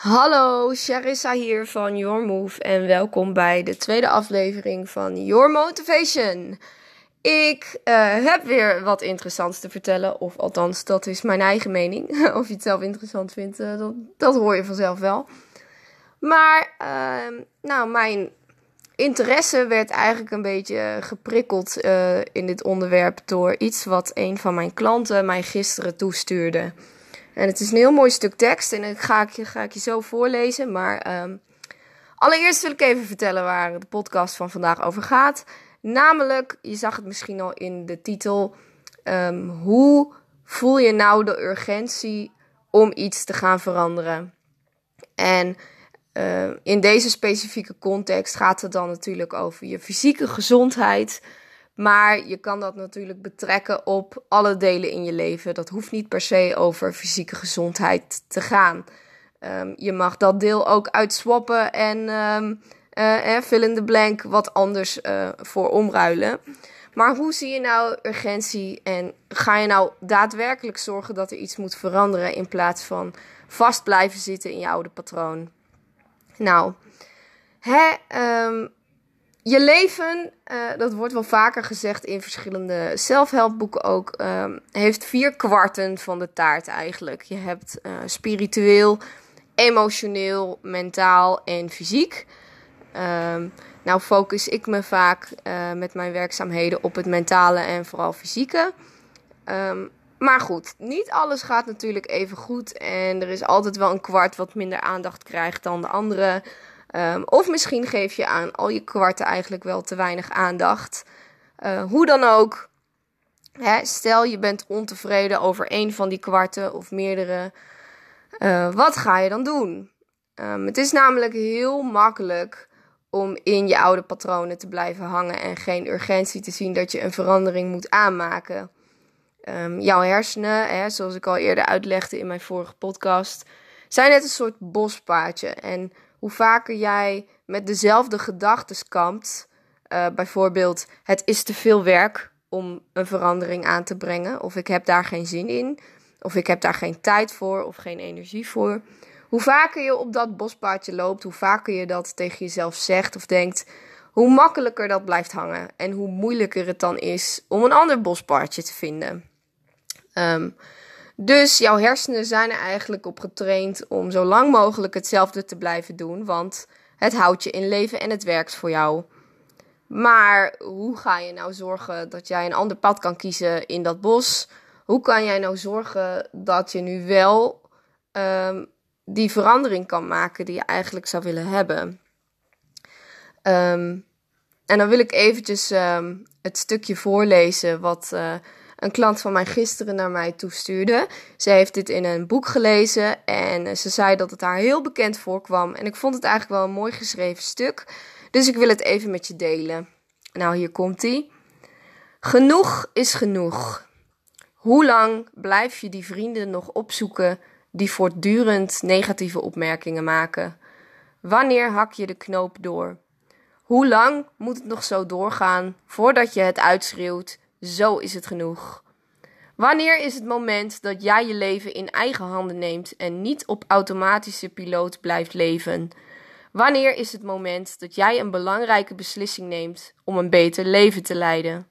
Hallo, Charissa hier van Your Move en welkom bij de tweede aflevering van Your Motivation. Ik uh, heb weer wat interessants te vertellen, of althans, dat is mijn eigen mening. of je het zelf interessant vindt, uh, dat, dat, hoor je vanzelf wel. Maar, uh, nou, mijn interesse werd eigenlijk een beetje geprikkeld uh, in dit onderwerp door iets wat een van mijn klanten mij gisteren toestuurde. En het is een heel mooi stuk tekst en dat ga ik ga ik je zo voorlezen. Maar um, allereerst wil ik even vertellen waar de podcast van vandaag over gaat. Namelijk, je zag het misschien al in de titel. Um, hoe voel je nou de urgentie om iets te gaan veranderen? En uh, in deze specifieke context gaat het dan natuurlijk over je fysieke gezondheid. Maar je kan dat natuurlijk betrekken op alle delen in je leven. Dat hoeft niet per se over fysieke gezondheid te gaan. Um, je mag dat deel ook uitswappen en um, eh, fill in the blank wat anders uh, voor omruilen. Maar hoe zie je nou urgentie en ga je nou daadwerkelijk zorgen dat er iets moet veranderen in plaats van vast blijven zitten in je oude patroon? Nou, hè, um, je leven, uh, dat wordt wel vaker gezegd in verschillende zelfhelpboeken ook, uh, heeft vier kwarten van de taart eigenlijk. Je hebt uh, spiritueel, emotioneel, mentaal en fysiek. Ehm, nou focus ik me vaak eh, met mijn werkzaamheden op het mentale en vooral fysieke. Um, maar goed, niet alles gaat natuurlijk even goed. En er is altijd wel een kwart wat minder aandacht krijgt dan de andere. Um, of misschien geef je aan al je kwarten eigenlijk wel te weinig aandacht. Uh, hoe dan ook. Hè, stel je bent ontevreden over één van die kwarten of meerdere. Uh, wat ga je dan doen? Um, het is namelijk heel makkelijk om in je oude patronen te blijven hangen en geen urgentie te zien dat je een verandering moet aanmaken. Um, jouw hersenen, hè, zoals ik al eerder uitlegde in mijn vorige podcast, zijn net een soort bospaadje. En hoe vaker jij met dezelfde gedachten kampt, uh, bijvoorbeeld het is te veel werk om een verandering aan te brengen, of ik heb daar geen zin in, of ik heb daar geen tijd voor of geen energie voor. Hoe vaker je op dat bospaadje loopt, hoe vaker je dat tegen jezelf zegt of denkt, hoe makkelijker dat blijft hangen en hoe moeilijker het dan is om een ander bospaadje te vinden. Um, dus jouw hersenen zijn er eigenlijk op getraind om zo lang mogelijk hetzelfde te blijven doen, want het houdt je in leven en het werkt voor jou. Maar hoe ga je nou zorgen dat jij een ander pad kan kiezen in dat bos? Hoe kan jij nou zorgen dat je nu wel um, die verandering kan maken die je eigenlijk zou willen hebben? Um, en dan wil ik eventjes um, het stukje voorlezen wat uh, een klant van mij gisteren naar mij toestuurde. Ze heeft dit in een boek gelezen en ze zei dat het haar heel bekend voorkwam. En ik vond het eigenlijk wel een mooi geschreven stuk. Dus ik wil het even met je delen. Nou, hier komt ie. Genoeg is genoeg. Hoe lang blijf je die vrienden nog opzoeken die voortdurend negatieve opmerkingen maken? Wanneer hak je de knoop door? Hoe lang moet het nog zo doorgaan voordat je het uitschreeuwt zo is het genoeg. Wanneer is het moment dat jij je leven in eigen handen neemt en niet op automatische piloot blijft leven? Wanneer is het moment dat jij een belangrijke beslissing neemt om een beter leven te leiden?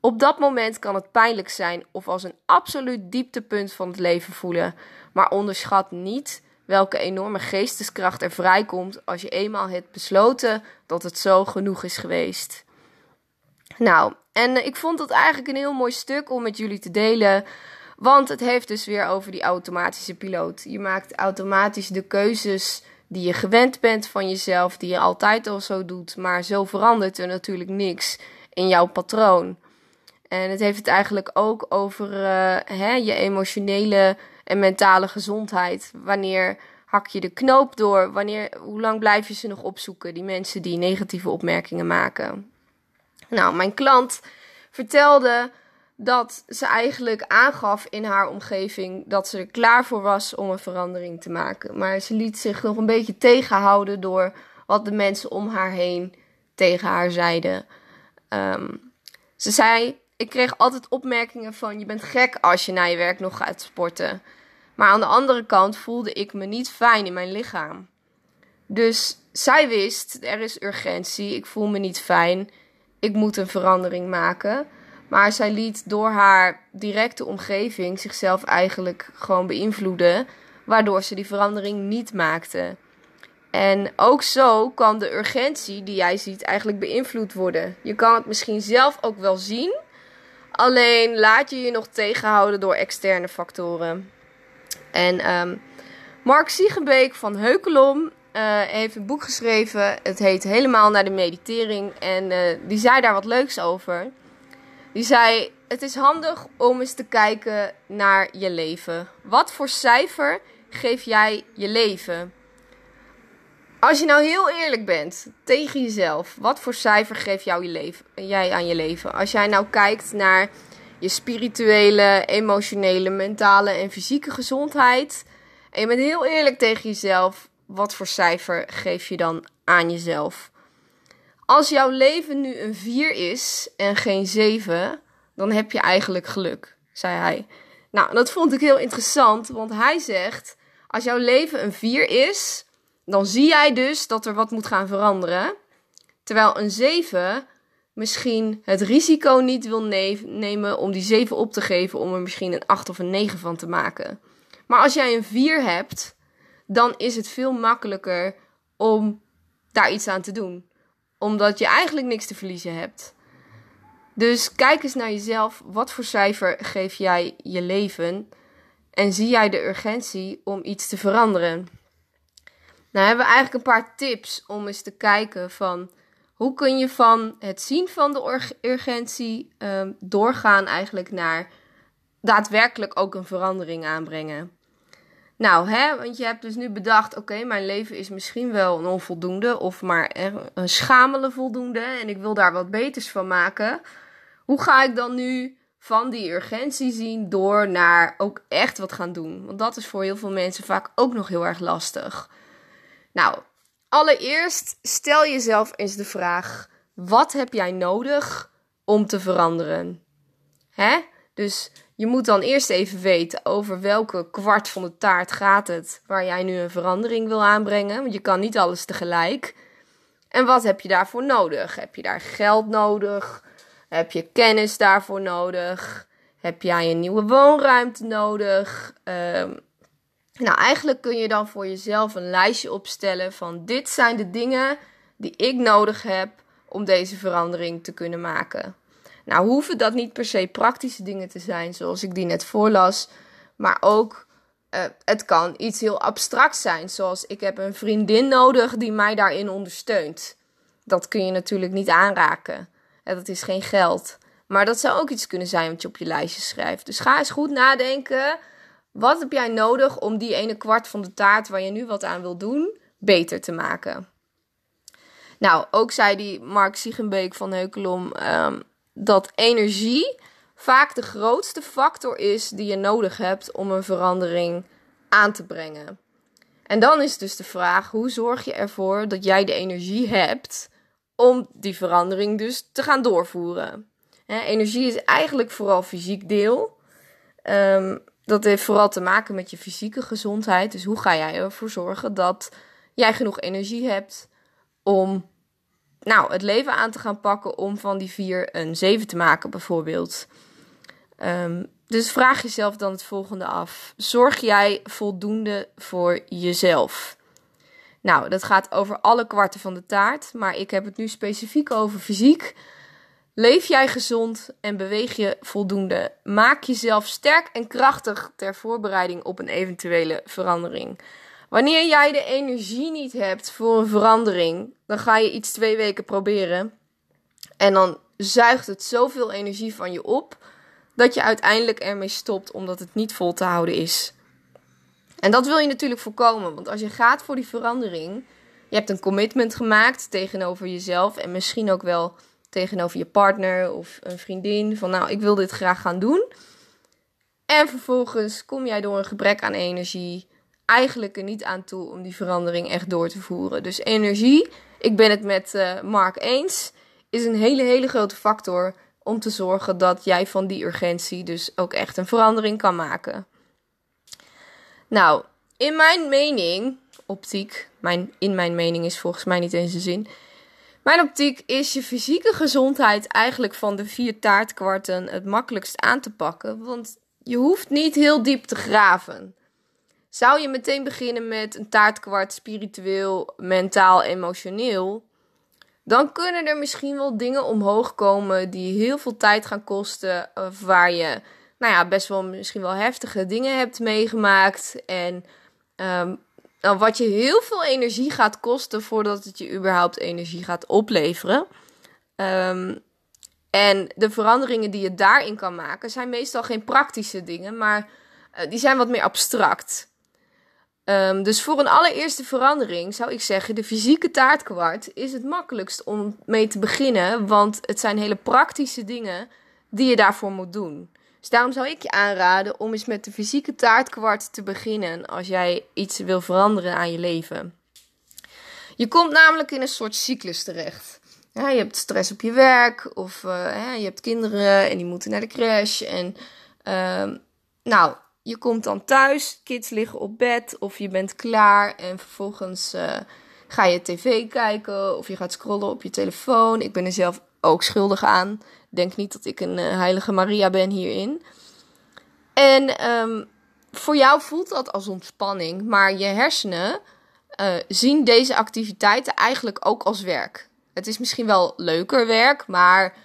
Op dat moment kan het pijnlijk zijn of als een absoluut dieptepunt van het leven voelen, maar onderschat niet welke enorme geesteskracht er vrijkomt als je eenmaal hebt besloten dat het zo genoeg is geweest. Nou, en eh, ik vond dat eigenlijk een heel mooi stuk om met jullie te delen. Want het heeft dus weer over die automatische piloot. Je maakt automatisch de keuzes die je gewend bent van jezelf, die je altijd al zo doet. Maar zo verandert er natuurlijk niks in jouw patroon. En het heeft het eigenlijk ook over uh, hè, je emotionele en mentale gezondheid. Wanneer hak je de knoop door? Wanneer, hoe lang blijf je ze nog opzoeken, die mensen die negatieve opmerkingen maken? Nou, mijn klant vertelde dat ze eigenlijk aangaf in haar omgeving dat ze er klaar voor was om een verandering te maken. Maar ze liet zich nog een beetje tegenhouden door wat de mensen om haar heen tegen haar zeiden. Um, ze zei: Ik kreeg altijd opmerkingen van: Je bent gek als je na je werk nog gaat sporten. Maar aan de andere kant voelde ik me niet fijn in mijn lichaam. Dus zij wist, er is urgentie, ik voel me niet fijn, ik moet een verandering maken. Maar zij liet door haar directe omgeving zichzelf eigenlijk gewoon beïnvloeden, waardoor ze die verandering niet maakte. En ook zo kan de urgentie die jij ziet eigenlijk beïnvloed worden. Je kan het misschien zelf ook wel zien, alleen laat je je nog tegenhouden door externe factoren. En um, Mark Siegenbeek van Heukelom uh, heeft een boek geschreven. Het heet Helemaal naar de meditering. En uh, die zei daar wat leuks over. Die zei: Het is handig om eens te kijken naar je leven. Wat voor cijfer geef jij je leven? Als je nou heel eerlijk bent tegen jezelf, wat voor cijfer geef jou je leven, jij aan je leven? Als jij nou kijkt naar je spirituele, emotionele, mentale en fysieke gezondheid. En je bent heel eerlijk tegen jezelf, wat voor cijfer geef je dan aan jezelf? Als jouw leven nu een 4 is en geen 7, dan heb je eigenlijk geluk, zei hij. Nou, dat vond ik heel interessant, want hij zegt: als jouw leven een 4 is, dan zie jij dus dat er wat moet gaan veranderen. Terwijl een 7 misschien het risico niet wil nemen om die 7 op te geven om er misschien een 8 of een 9 van te maken. Maar als jij een 4 hebt, dan is het veel makkelijker om daar iets aan te doen. Omdat je eigenlijk niks te verliezen hebt. Dus kijk eens naar jezelf. Wat voor cijfer geef jij je leven? En zie jij de urgentie om iets te veranderen? Nou hebben we eigenlijk een paar tips om eens te kijken van hoe kun je van het zien van de urgentie um, doorgaan eigenlijk naar daadwerkelijk ook een verandering aanbrengen. Nou, hè, want je hebt dus nu bedacht: oké, mijn leven is misschien wel een onvoldoende of maar een schamele voldoende en ik wil daar wat beters van maken. Hoe ga ik dan nu van die urgentie zien door naar ook echt wat gaan doen? Want dat is voor heel veel mensen vaak ook nog heel erg lastig. Nou, allereerst stel jezelf eens de vraag: wat heb jij nodig om te veranderen? Hè? Dus je moet dan eerst even weten over welke kwart van de taart gaat het waar jij nu een verandering wil aanbrengen. Want je kan niet alles tegelijk. En wat heb je daarvoor nodig? Heb je daar geld nodig? Heb je kennis daarvoor nodig? Heb jij een nieuwe woonruimte nodig? Um, nou, eigenlijk kun je dan voor jezelf een lijstje opstellen van dit zijn de dingen die ik nodig heb om deze verandering te kunnen maken. Nou, hoeven dat niet per se praktische dingen te zijn, zoals ik die net voorlas, maar ook uh, het kan iets heel abstract zijn, zoals ik heb een vriendin nodig die mij daarin ondersteunt. Dat kun je natuurlijk niet aanraken. En dat is geen geld. Maar dat zou ook iets kunnen zijn wat je op je lijstje schrijft. Dus ga eens goed nadenken. Wat heb jij nodig om die ene kwart van de taart waar je nu wat aan wil doen, beter te maken? Nou, ook zei die Mark Siegenbeek van Heukelom um, dat energie vaak de grootste factor is die je nodig hebt om een verandering aan te brengen. En dan is dus de vraag: hoe zorg je ervoor dat jij de energie hebt om die verandering dus te gaan doorvoeren? energie is eigenlijk vooral fysiek deel. Um, dat heeft vooral te maken met je fysieke gezondheid. Dus hoe ga jij ervoor zorgen dat jij genoeg energie hebt om nou, het leven aan te gaan pakken om van die vier een zeven te maken, bijvoorbeeld. Um, dus vraag jezelf dan het volgende af: Zorg jij voldoende voor jezelf? Nou, dat gaat over alle kwarten van de taart, maar ik heb het nu specifiek over fysiek. Leef jij gezond en beweeg je voldoende? Maak jezelf sterk en krachtig ter voorbereiding op een eventuele verandering. Wanneer jij de energie niet hebt voor een verandering, dan ga je iets twee weken proberen. En dan zuigt het zoveel energie van je op dat je uiteindelijk ermee stopt omdat het niet vol te houden is. En dat wil je natuurlijk voorkomen, want als je gaat voor die verandering, je hebt een commitment gemaakt tegenover jezelf en misschien ook wel tegenover je partner of een vriendin van nou, ik wil dit graag gaan doen. En vervolgens kom jij door een gebrek aan energie eigenlijk er niet aan toe om die verandering echt door te voeren. Dus energie, ik ben het met uh, Mark eens, is een hele, hele grote factor om te zorgen dat jij van die urgentie dus ook echt een verandering kan maken. Nou, in mijn mening, optiek, mijn, in mijn mening is volgens mij niet eens een zin. Mijn optiek is je fysieke gezondheid eigenlijk van de vier taartkwarten het makkelijkst aan te pakken. Want je hoeft niet heel diep te graven. Zou je meteen beginnen met een taartkwart spiritueel, mentaal, emotioneel, dan kunnen er misschien wel dingen omhoog komen die heel veel tijd gaan kosten, of waar je nou ja, best wel misschien wel heftige dingen hebt meegemaakt en um, wat je heel veel energie gaat kosten voordat het je überhaupt energie gaat opleveren. Um, en de veranderingen die je daarin kan maken zijn meestal geen praktische dingen, maar uh, die zijn wat meer abstract. Um, dus voor een allereerste verandering zou ik zeggen: de fysieke taartkwart is het makkelijkst om mee te beginnen, want het zijn hele praktische dingen die je daarvoor moet doen. Dus daarom zou ik je aanraden om eens met de fysieke taartkwart te beginnen als jij iets wil veranderen aan je leven. Je komt namelijk in een soort cyclus terecht. Je hebt stress op je werk of uh, je hebt kinderen en die moeten naar de crash. En uh, nou, je komt dan thuis, kids liggen op bed of je bent klaar en vervolgens uh, ga je tv kijken of je gaat scrollen op je telefoon. Ik ben er zelf ook schuldig aan. Denk niet dat ik een uh, heilige Maria ben hierin. En um, voor jou voelt dat als ontspanning, maar je hersenen uh, zien deze activiteiten eigenlijk ook als werk. Het is misschien wel leuker werk, maar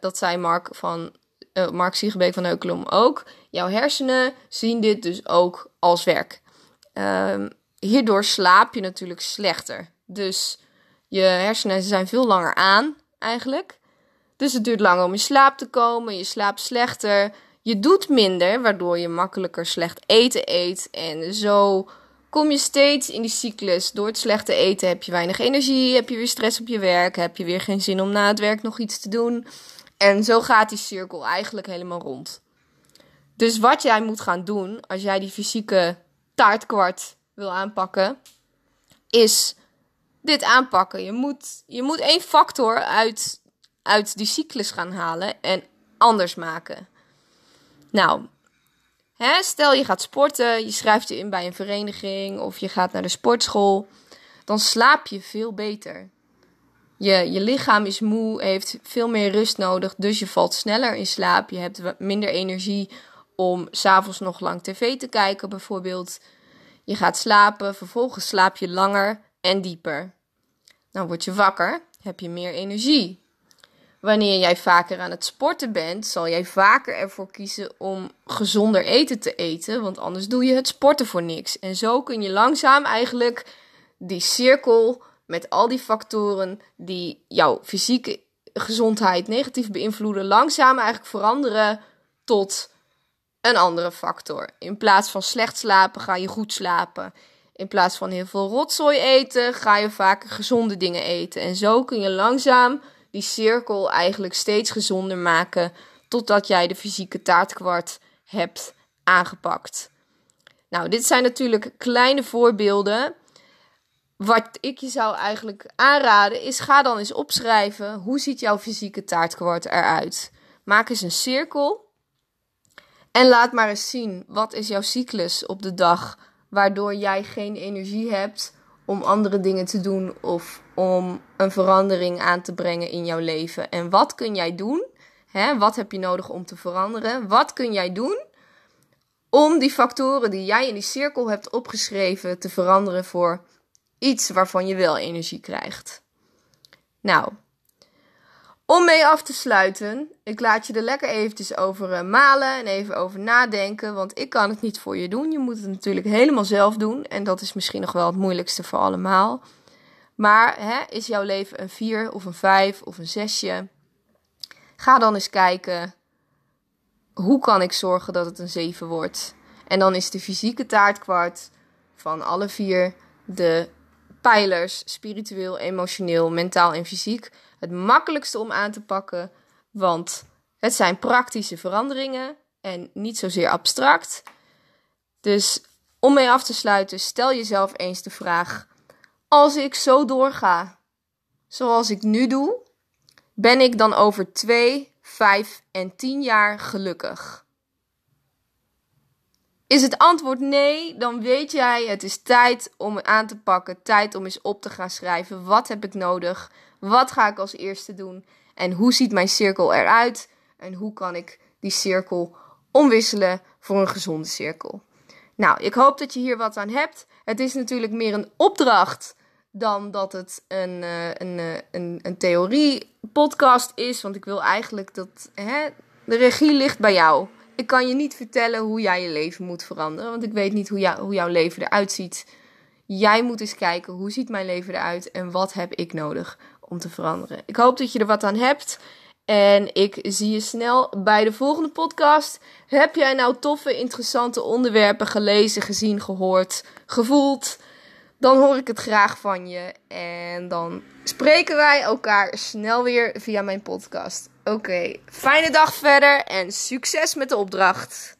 dat zei Mark van Mark Siegebeek van Heukelom ook. Jouw hersenen zien dit dus ook als werk. Um, hierdoor slaap je natuurlijk slechter. Dus je hersenen zijn veel langer aan eigenlijk. Dus het duurt langer om in slaap te komen. Je slaapt slechter. Je doet minder, waardoor je makkelijker slecht eten eet. En zo kom je steeds in die cyclus. Door het slechte eten heb je weinig energie, heb je weer stress op je werk, heb je weer geen zin om na het werk nog iets te doen. En zo gaat die cirkel eigenlijk helemaal rond. Dus wat jij moet gaan doen als jij die fysieke taartkwart wil aanpakken, is dit aanpakken. Je moet, je moet één factor uit, uit die cyclus gaan halen en anders maken. Nou, hè, stel je gaat sporten, je schrijft je in bij een vereniging of je gaat naar de sportschool, dan slaap je veel beter. Je, je lichaam is moe, heeft veel meer rust nodig, dus je valt sneller in slaap. Je hebt minder energie om s'avonds nog lang tv te kijken, bijvoorbeeld. Je gaat slapen, vervolgens slaap je langer en dieper. Dan word je wakker, heb je meer energie. Wanneer jij vaker aan het sporten bent, zal jij vaker ervoor kiezen om gezonder eten te eten, want anders doe je het sporten voor niks. En zo kun je langzaam eigenlijk die cirkel met al die factoren die jouw fysieke gezondheid negatief beïnvloeden, langzaam eigenlijk veranderen tot een andere factor. In plaats van slecht slapen ga je goed slapen. In plaats van heel veel rotzooi eten, ga je vaker gezonde dingen eten. En zo kun je langzaam die cirkel eigenlijk steeds gezonder maken. Totdat jij de fysieke taartkwart hebt aangepakt. Nou, dit zijn natuurlijk kleine voorbeelden. Wat ik je zou eigenlijk aanraden is: ga dan eens opschrijven hoe ziet jouw fysieke taartkwart eruit. Maak eens een cirkel en laat maar eens zien wat is jouw cyclus op de dag waardoor jij geen energie hebt om andere dingen te doen of om een verandering aan te brengen in jouw leven. En wat kun jij doen? Hè, wat heb je nodig om te veranderen? Wat kun jij doen om die factoren die jij in die cirkel hebt opgeschreven te veranderen voor iets waarvan je wel energie krijgt? Nou, om mee af te sluiten, ik laat je er lekker eventjes over uh, malen en even over nadenken, want ik kan het niet voor je doen. Je moet het natuurlijk helemaal zelf doen en dat is misschien nog wel het moeilijkste voor allemaal. Maar hè, is jouw leven een 4 of een 5 of een 6? Ga dan eens kijken, hoe kan ik zorgen dat het een 7 wordt? En dan is de fysieke taartkwart van alle vier de pijlers, spiritueel, emotioneel, mentaal en fysiek, het makkelijkste om aan te pakken, want het zijn praktische veranderingen en niet zozeer abstract. Dus om mee af te sluiten, stel jezelf eens de vraag: als ik zo doorga zoals ik nu doe, ben ik dan over 2, 5 en 10 jaar gelukkig? Is het antwoord nee, dan weet jij het is tijd om aan te pakken, tijd om eens op te gaan schrijven. Wat heb ik nodig? Wat ga ik als eerste doen? En hoe ziet mijn cirkel eruit? En hoe kan ik die cirkel omwisselen voor een gezonde cirkel? Nou, ik hoop dat je hier wat aan hebt. Het is natuurlijk meer een opdracht dan dat het een, uh, een, uh, een, een theorie-podcast is. Want ik wil eigenlijk dat hè, de regie ligt bij jou. Ik kan je niet vertellen hoe jij je leven moet veranderen. Want ik weet niet hoe, hoe jouw leven eruit ziet. Jij moet eens kijken hoe ziet mijn leven eruit en wat heb ik nodig om te veranderen. Ik hoop dat je er wat aan hebt. En ik zie je snel bij de volgende podcast. Heb jij nou toffe, interessante onderwerpen gelezen, gezien, gehoord, gevoeld? Dan hoor ik het graag van je. En dan spreken wij elkaar snel weer via mijn podcast. Oké, fijne dag verder en succes met de opdracht.